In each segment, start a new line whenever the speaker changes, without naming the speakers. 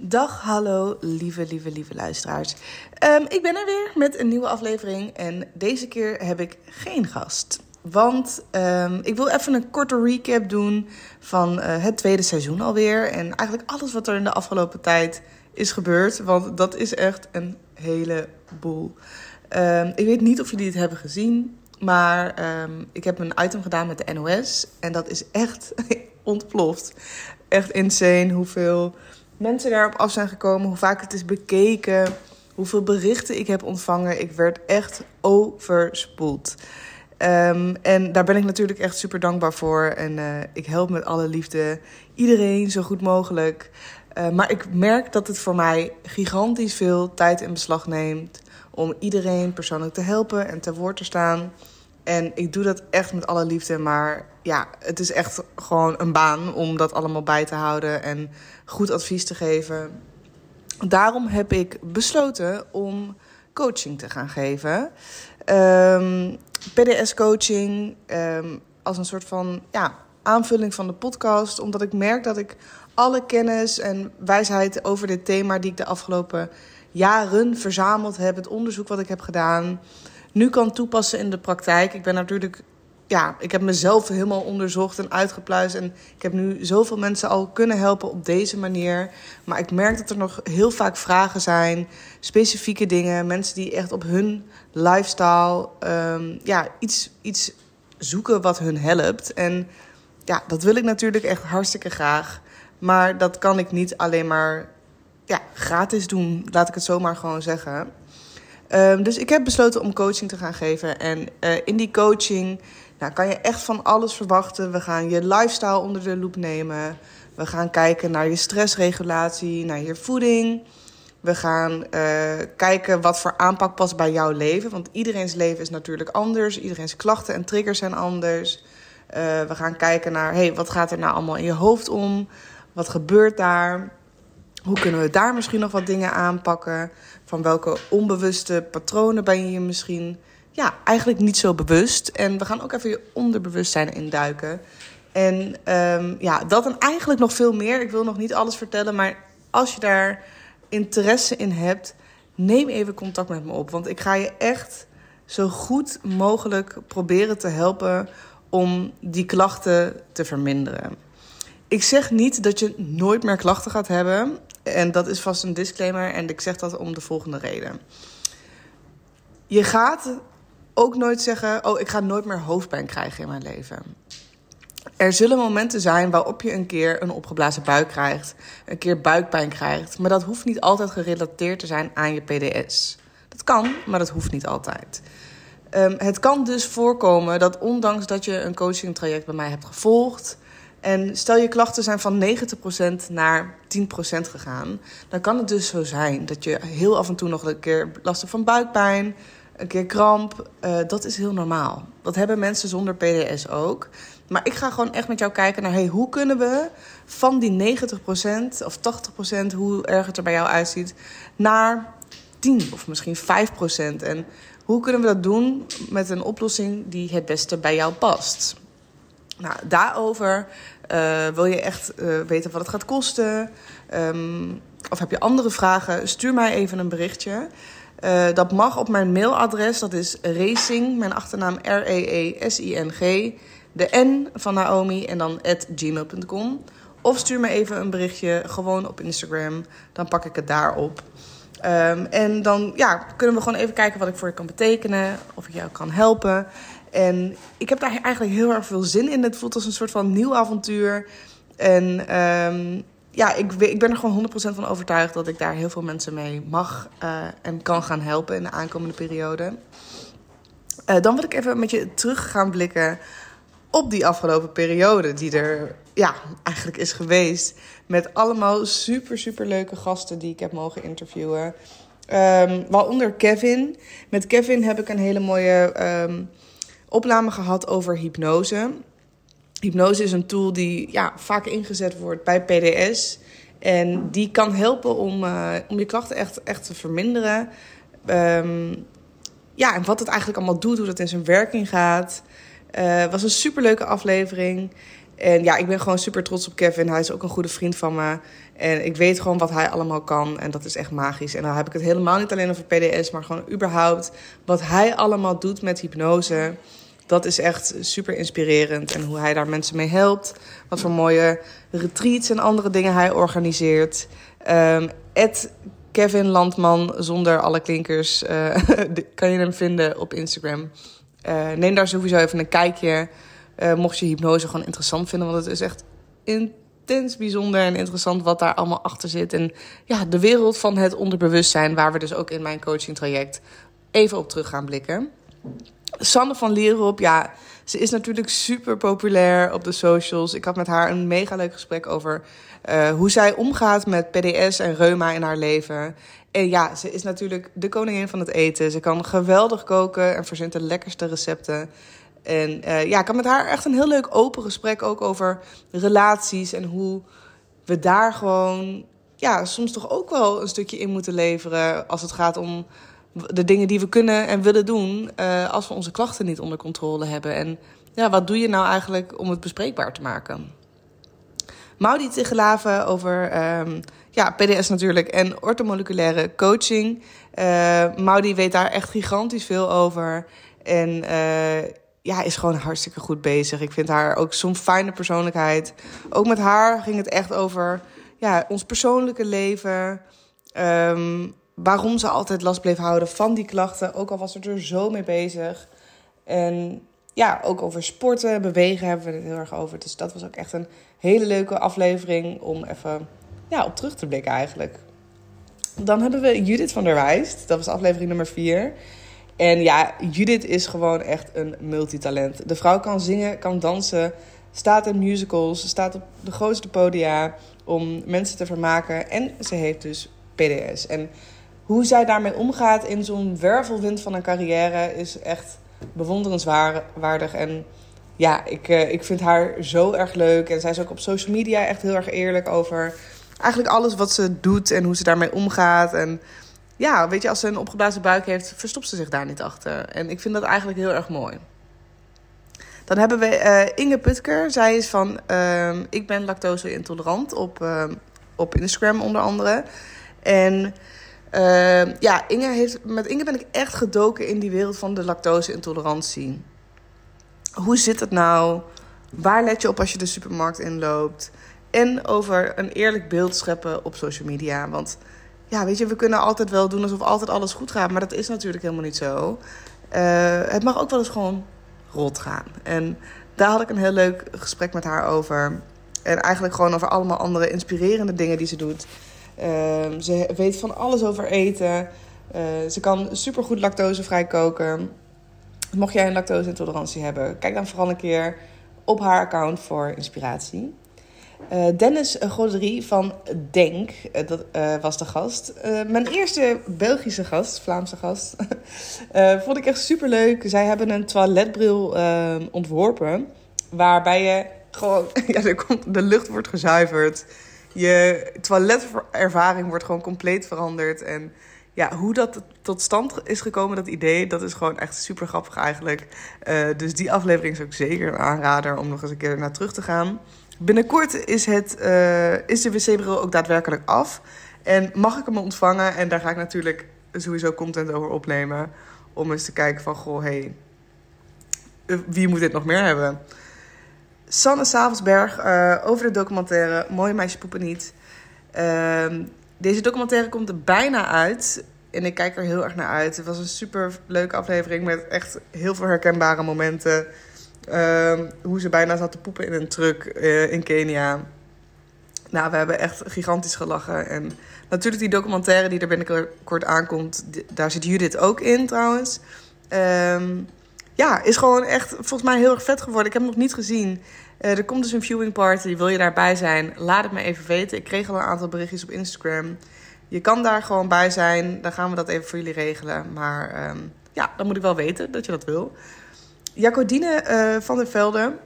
Dag, hallo, lieve, lieve, lieve luisteraars. Ehm, ik ben er weer met een nieuwe aflevering en deze keer heb ik geen gast. Want ehm, ik wil even een korte recap doen van eh, het tweede seizoen alweer. En eigenlijk alles wat er in de afgelopen tijd is gebeurd. Want dat is echt een heleboel. Um, ik weet niet of jullie het hebben gezien. Maar ik heb een item gedaan met de NOS. En dat is echt ontploft. Echt insane hoeveel mensen daarop af zijn gekomen, hoe vaak het is bekeken, hoeveel berichten ik heb ontvangen. Ik werd echt overspoeld. Um, en daar ben ik natuurlijk echt super dankbaar voor. En uh, ik help met alle liefde iedereen zo goed mogelijk. Uh, maar ik merk dat het voor mij gigantisch veel tijd in beslag neemt om iedereen persoonlijk te helpen en te woord te staan. En ik doe dat echt met alle liefde. Maar ja, het is echt gewoon een baan om dat allemaal bij te houden en goed advies te geven. Daarom heb ik besloten om coaching te gaan geven. Ehm, PDS-coaching ehm, als een soort van ja, aanvulling van de podcast. Omdat ik merk dat ik alle kennis en wijsheid over dit thema die ik de afgelopen jaren verzameld heb, het onderzoek wat ik heb gedaan nu kan toepassen in de praktijk. Ik ben natuurlijk, ja, ik heb mezelf helemaal onderzocht en uitgepluist. En ik heb nu zoveel mensen al kunnen helpen op deze manier. Maar ik merk dat er nog heel vaak vragen zijn, specifieke dingen. Mensen die echt op hun lifestyle um, ja, iets, iets zoeken wat hun helpt. En ja, dat wil ik natuurlijk echt hartstikke graag. Maar dat kan ik niet alleen maar ja, gratis doen, laat ik het zomaar gewoon zeggen. Um, dus ik heb besloten om coaching te gaan geven. En uh, in die coaching nou, kan je echt van alles verwachten. We gaan je lifestyle onder de loep nemen. We gaan kijken naar je stressregulatie, naar je voeding. We gaan uh, kijken wat voor aanpak past bij jouw leven. Want iedereen's leven is natuurlijk anders. Iedereen's klachten en triggers zijn anders. Uh, we gaan kijken naar hey, wat gaat er nou allemaal in je hoofd om? Wat gebeurt daar? Hoe kunnen we daar misschien nog wat dingen aanpakken? Van welke onbewuste patronen ben je misschien ja, eigenlijk niet zo bewust? En we gaan ook even je onderbewustzijn induiken. En um, ja, dat en eigenlijk nog veel meer. Ik wil nog niet alles vertellen, maar als je daar interesse in hebt, neem even contact met me op. Want ik ga je echt zo goed mogelijk proberen te helpen om die klachten te verminderen. Ik zeg niet dat je nooit meer klachten gaat hebben. En dat is vast een disclaimer en ik zeg dat om de volgende reden. Je gaat ook nooit zeggen: Oh, ik ga nooit meer hoofdpijn krijgen in mijn leven. Er zullen momenten zijn waarop je een keer een opgeblazen buik krijgt, een keer buikpijn krijgt, maar dat hoeft niet altijd gerelateerd te zijn aan je PDS. Dat kan, maar dat hoeft niet altijd. Um, het kan dus voorkomen dat ondanks dat je een coachingtraject bij mij hebt gevolgd, en stel je klachten zijn van 90% naar 10% gegaan, dan kan het dus zo zijn dat je heel af en toe nog een keer last van buikpijn, een keer kramp. Uh, dat is heel normaal. Dat hebben mensen zonder PDS ook. Maar ik ga gewoon echt met jou kijken naar hey, hoe kunnen we van die 90% of 80%, hoe erg het er bij jou uitziet, naar 10 of misschien 5%. En hoe kunnen we dat doen met een oplossing die het beste bij jou past? Nou, daarover uh, wil je echt uh, weten wat het gaat kosten. Um, of heb je andere vragen? Stuur mij even een berichtje. Uh, dat mag op mijn mailadres. Dat is racing, mijn achternaam R-E-E-S-I-N-G. De N van Naomi en dan at gmail.com. Of stuur me even een berichtje gewoon op Instagram. Dan pak ik het daarop. Um, en dan ja, kunnen we gewoon even kijken wat ik voor je kan betekenen. Of ik jou kan helpen. En ik heb daar eigenlijk heel erg veel zin in. Het voelt als een soort van nieuw avontuur. En um, ja, ik, ik ben er gewoon 100% van overtuigd dat ik daar heel veel mensen mee mag uh, en kan gaan helpen in de aankomende periode. Uh, dan wil ik even met je terug gaan blikken op die afgelopen periode die er ja, eigenlijk is geweest. Met allemaal super, super leuke gasten die ik heb mogen interviewen. Um, waaronder Kevin. Met Kevin heb ik een hele mooie um, opname gehad over hypnose. Hypnose is een tool die ja, vaak ingezet wordt bij PDS. En die kan helpen om, uh, om je klachten echt, echt te verminderen. Um, ja, en wat het eigenlijk allemaal doet, hoe dat in zijn werking gaat. Uh, was een superleuke aflevering. En ja, ik ben gewoon super trots op Kevin. Hij is ook een goede vriend van me. En ik weet gewoon wat hij allemaal kan. En dat is echt magisch. En dan heb ik het helemaal niet alleen over PDS, maar gewoon überhaupt wat hij allemaal doet met hypnose. Dat is echt super inspirerend. En hoe hij daar mensen mee helpt. Wat voor mooie retreats en andere dingen hij organiseert. Um, Kevin Landman zonder alle klinkers uh, kan je hem vinden op Instagram. Uh, neem daar sowieso even een kijkje. Uh, mocht je hypnose gewoon interessant vinden. Want het is echt intens bijzonder en interessant wat daar allemaal achter zit. En ja, de wereld van het onderbewustzijn, waar we dus ook in mijn coaching traject even op terug gaan blikken. Sanne van Lierop, ja, ze is natuurlijk super populair op de socials. Ik had met haar een mega leuk gesprek over uh, hoe zij omgaat met PDS en reuma in haar leven. En ja, ze is natuurlijk de koningin van het eten. Ze kan geweldig koken en verzint de lekkerste recepten. En uh, ja, ik had met haar echt een heel leuk open gesprek ook over relaties en hoe we daar gewoon ja, soms toch ook wel een stukje in moeten leveren als het gaat om de dingen die we kunnen en willen doen uh, als we onze klachten niet onder controle hebben. En ja, wat doe je nou eigenlijk om het bespreekbaar te maken? Maudie Tigelaven over um, ja, PDS natuurlijk en ortomoleculaire coaching. Uh, Maudie weet daar echt gigantisch veel over. En uh, ja, is gewoon hartstikke goed bezig. Ik vind haar ook zo'n fijne persoonlijkheid. Ook met haar ging het echt over ja, ons persoonlijke leven. Um, waarom ze altijd last bleef houden van die klachten. Ook al was ze er zo mee bezig. En ja, ook over sporten, bewegen hebben we het heel erg over. Dus dat was ook echt een hele leuke aflevering om even ja, op terug te blikken eigenlijk. Dan hebben we Judith van der Wijst. Dat was aflevering nummer 4. En ja, Judith is gewoon echt een multitalent. De vrouw kan zingen, kan dansen, staat in musicals, staat op de grootste podia om mensen te vermaken. En ze heeft dus PDS. En hoe zij daarmee omgaat in zo'n wervelwind van een carrière is echt bewonderenswaardig. En ja, ik, uh, ik vind haar zo erg leuk. En zij is ook op social media echt heel erg eerlijk over eigenlijk alles wat ze doet en hoe ze daarmee omgaat. En ja, weet je, als ze een opgeblazen buik heeft, verstopt ze zich daar niet achter. En ik vind dat eigenlijk heel erg mooi. Dan hebben we uh, Inge Putker. Zij is van uh, Ik ben lactose intolerant op, uh, op Instagram onder andere. En uh, ja, Inge heeft, met Inge ben ik echt gedoken in die wereld van de lactose-intolerantie. Hoe zit het nou? Waar let je op als je de supermarkt inloopt? En over een eerlijk beeld scheppen op social media. Want ja, weet je, we kunnen altijd wel doen alsof altijd alles goed gaat. Maar dat is natuurlijk helemaal niet zo. Uh, het mag ook wel eens gewoon rot gaan. En daar had ik een heel leuk gesprek met haar over. En eigenlijk gewoon over allemaal andere inspirerende dingen die ze doet. Uh, ze weet van alles over eten. Uh, ze kan supergoed lactosevrij koken. Mocht jij een lactose-intolerantie hebben, kijk dan vooral een keer op haar account voor inspiratie. Uh, Dennis Goderie van Denk, uh, dat uh, was de gast. mijn eerste Belgische gast, Vlaamse gast, vond ik echt super leuk. Zij hebben een toiletbril ehm, ontworpen, waarbij je gewoon, ja, de lucht wordt gezuiverd je toiletervaring wordt gewoon compleet veranderd. En ja, hoe dat tot stand is gekomen, dat idee, dat is gewoon echt super grappig eigenlijk. Uh, dus die aflevering is ook zeker een aanrader om nog eens een keer naar terug te gaan. Binnenkort is, het, uh, is de wc-bril ook daadwerkelijk af. En mag ik hem ontvangen? En daar ga ik natuurlijk sowieso content over opnemen. Om eens te kijken van, goh, hey, eh, wie moet dit nog meer hebben? Sanne Savelsberg over de documentaire Mooie Meisje Poepen Niet. Uh, deze documentaire komt er bijna uit. En ik kijk er heel erg naar uit. Het was een super leuke aflevering met echt heel veel herkenbare momenten. Uh, hoe ze bijna zat te poepen in een truck uh, in Kenia. Nou, we hebben echt gigantisch gelachen. En natuurlijk die documentaire die er binnenkort aankomt. Daar zit Judith ook in trouwens. Um, ja, is gewoon echt volgens mij heel erg vet geworden. Ik heb hem nog niet gezien. Uh, er komt dus een viewing party. Wil je daarbij zijn? Laat het me even weten. Ik kreeg al een aantal berichtjes op Instagram. Je kan daar gewoon bij zijn. Dan gaan we dat even voor jullie regelen. Maar um, ja, dan moet ik wel weten dat je dat wil. Jacodine uh, van der Velde.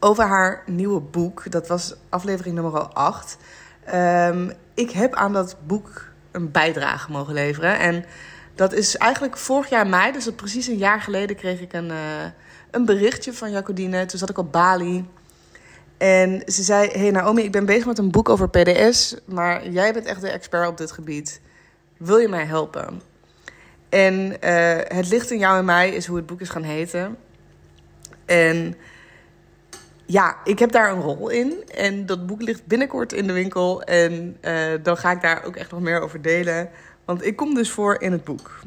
Over haar nieuwe boek. Dat was aflevering nummer 8. Um, ik heb aan dat boek een bijdrage mogen leveren. En dat is eigenlijk vorig jaar mei, dus dat precies een jaar geleden kreeg ik een, uh, een berichtje van Jacodine. Toen zat ik op Bali. En ze zei: Hey Naomi, ik ben bezig met een boek over PDS, maar jij bent echt de expert op dit gebied. Wil je mij helpen? En uh, Het licht in jou en mij is hoe het boek is gaan heten. En ja, ik heb daar een rol in. En dat boek ligt binnenkort in de winkel. En uh, dan ga ik daar ook echt nog meer over delen. Want ik kom dus voor in het boek.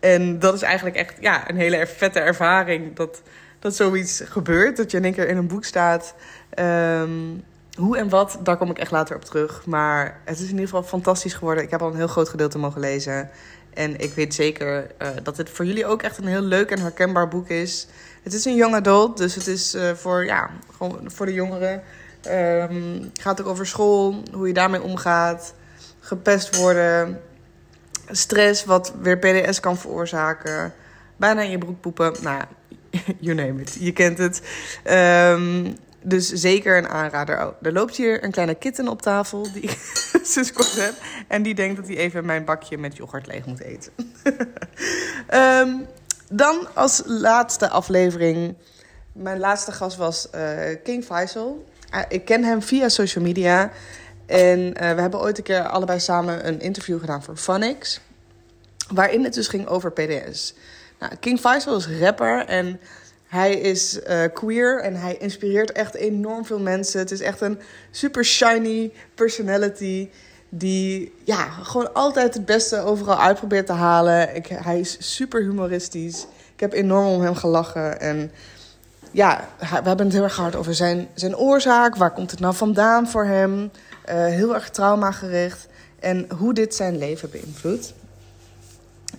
En dat is eigenlijk echt ja, een hele vette ervaring. Dat, dat zoiets gebeurt. Dat je in één keer in een boek staat. Um, hoe en wat, daar kom ik echt later op terug. Maar het is in ieder geval fantastisch geworden. Ik heb al een heel groot gedeelte mogen lezen. En ik weet zeker uh, dat het voor jullie ook echt een heel leuk en herkenbaar boek is. Het is een young adult, dus het is uh, voor, ja, gewoon voor de jongeren. Het gaat ook over school, hoe je daarmee omgaat. Gepest worden. Stress, wat weer PDS kan veroorzaken. Bijna in je broek poepen. Nou, you name it. Je kent het. Um, dus zeker een aanrader. Oh, er loopt hier een kleine kitten op tafel die ik sinds kort heb. En die denkt dat hij even mijn bakje met yoghurt leeg moet eten. um, dan als laatste aflevering. Mijn laatste gast was uh, King Faisal. Uh, ik ken hem via social media. En uh, we hebben ooit een keer allebei samen een interview gedaan voor Funix. Waarin het dus ging over PDS. Nou, King Faisal is rapper en hij is uh, queer en hij inspireert echt enorm veel mensen. Het is echt een super shiny personality. Die ja, gewoon altijd het beste overal uit probeert te halen. Ik, hij is super humoristisch. Ik heb enorm om hem gelachen. En ja, we hebben het heel erg gehad over zijn, zijn oorzaak. Waar komt het nou vandaan voor hem? Uh, heel erg traumagericht. En hoe dit zijn leven beïnvloedt.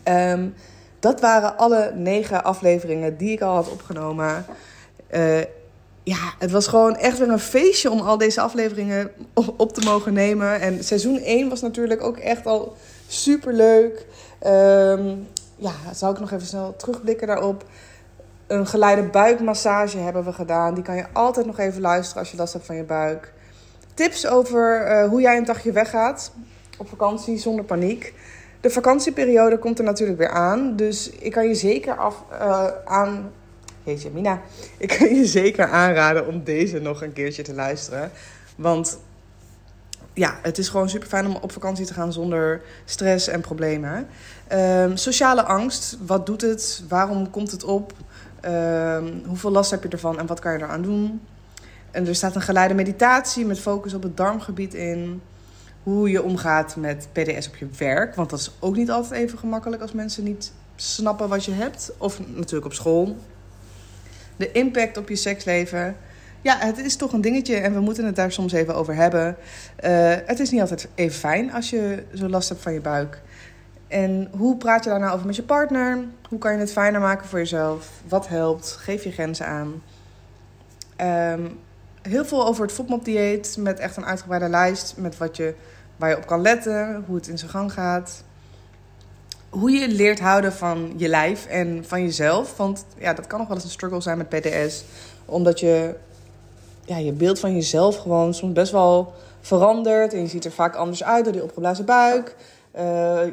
Um, dat waren alle negen afleveringen die ik al had opgenomen. Uh, ja, het was gewoon echt weer een feestje om al deze afleveringen op te mogen nemen. En seizoen 1 was natuurlijk ook echt al super leuk. Um, ja, zal ik nog even snel terugblikken daarop. Een geleide buikmassage hebben we gedaan. Die kan je altijd nog even luisteren als je last hebt van je buik. Tips over uh, hoe jij een dagje weggaat op vakantie zonder paniek. De vakantieperiode komt er natuurlijk weer aan. Dus ik kan je zeker af, uh, aan. Jeetje, Mina. Ik kan je zeker aanraden om deze nog een keertje te luisteren. Want ja, het is gewoon super fijn om op vakantie te gaan zonder stress en problemen. Um, sociale angst, wat doet het? Waarom komt het op? Um, hoeveel last heb je ervan en wat kan je eraan doen? En er staat een geleide meditatie met focus op het darmgebied in hoe je omgaat met PDS op je werk. Want dat is ook niet altijd even gemakkelijk als mensen niet snappen wat je hebt. Of natuurlijk op school. De impact op je seksleven. Ja, het is toch een dingetje en we moeten het daar soms even over hebben. Uh, het is niet altijd even fijn als je zo last hebt van je buik. En hoe praat je daar nou over met je partner? Hoe kan je het fijner maken voor jezelf? Wat helpt? Geef je grenzen aan. Um, heel veel over het FODMAP-dieet met echt een uitgebreide lijst met wat je waar je op kan letten, hoe het in zijn gang gaat. Hoe je leert houden van je lijf en van jezelf. Want ja, dat kan nog wel eens een struggle zijn met PTS. Omdat je ja, je beeld van jezelf gewoon soms best wel verandert. En je ziet er vaak anders uit door die opgeblazen buik. Uh,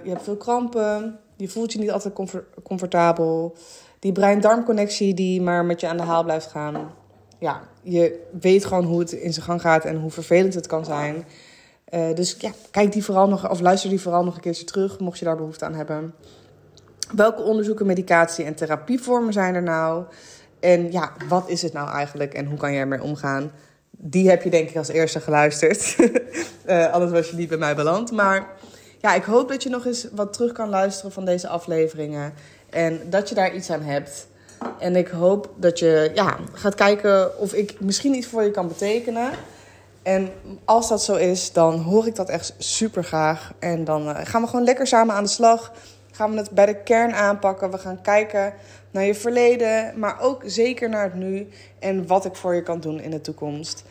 je hebt veel krampen. Je voelt je niet altijd comfortabel. Die brein-darmconnectie die maar met je aan de haal blijft gaan. Ja, je weet gewoon hoe het in zijn gang gaat en hoe vervelend het kan zijn. Uh, dus ja, kijk die vooral nog, of luister die vooral nog een keertje terug, mocht je daar behoefte aan hebben. Welke onderzoeken, medicatie en therapievormen zijn er nou? En ja, wat is het nou eigenlijk en hoe kan je ermee omgaan? Die heb je denk ik als eerste geluisterd. uh, anders was je niet bij mij beland. Maar ja, ik hoop dat je nog eens wat terug kan luisteren van deze afleveringen. En dat je daar iets aan hebt. En ik hoop dat je ja, gaat kijken of ik misschien iets voor je kan betekenen. En als dat zo is, dan hoor ik dat echt super graag. En dan uh, gaan we gewoon lekker samen aan de slag. Gaan we het bij de kern aanpakken. We gaan kijken naar je verleden, maar ook zeker naar het nu. En wat ik voor je kan doen in de toekomst.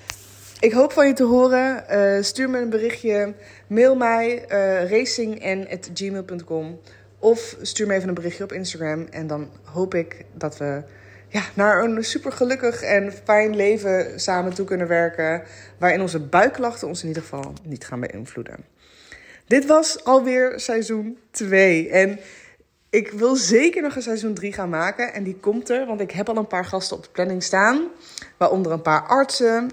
Ik hoop van je te horen. Uh, stuur me een berichtje. Mail mij uh, racing.gmail.com. Of stuur me even een berichtje op Instagram. En dan hoop ik dat we ja, naar een super gelukkig en fijn leven samen toe kunnen werken. Waarin onze buikklachten ons in ieder geval niet gaan beïnvloeden. Dit was alweer seizoen 2. En ik wil zeker nog een seizoen 3 gaan maken. En die komt er, want ik heb al een paar gasten op de planning staan. Waaronder een paar artsen.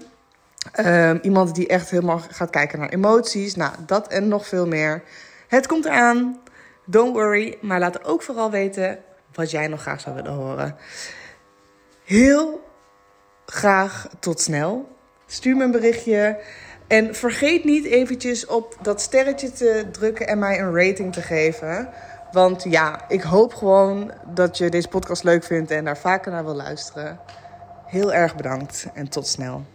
Ehm, iemand die echt helemaal gaat kijken naar emoties. Nou, dat en nog veel meer. Het komt eraan. Don't worry. Maar laat ook vooral weten wat jij nog graag zou willen horen. Heel graag tot snel. Stuur me een berichtje. En vergeet niet eventjes op dat sterretje te drukken en mij een rating te geven. Want ja, ik hoop gewoon dat je deze podcast leuk vindt en daar vaker naar wil luisteren. Heel erg bedankt en tot snel.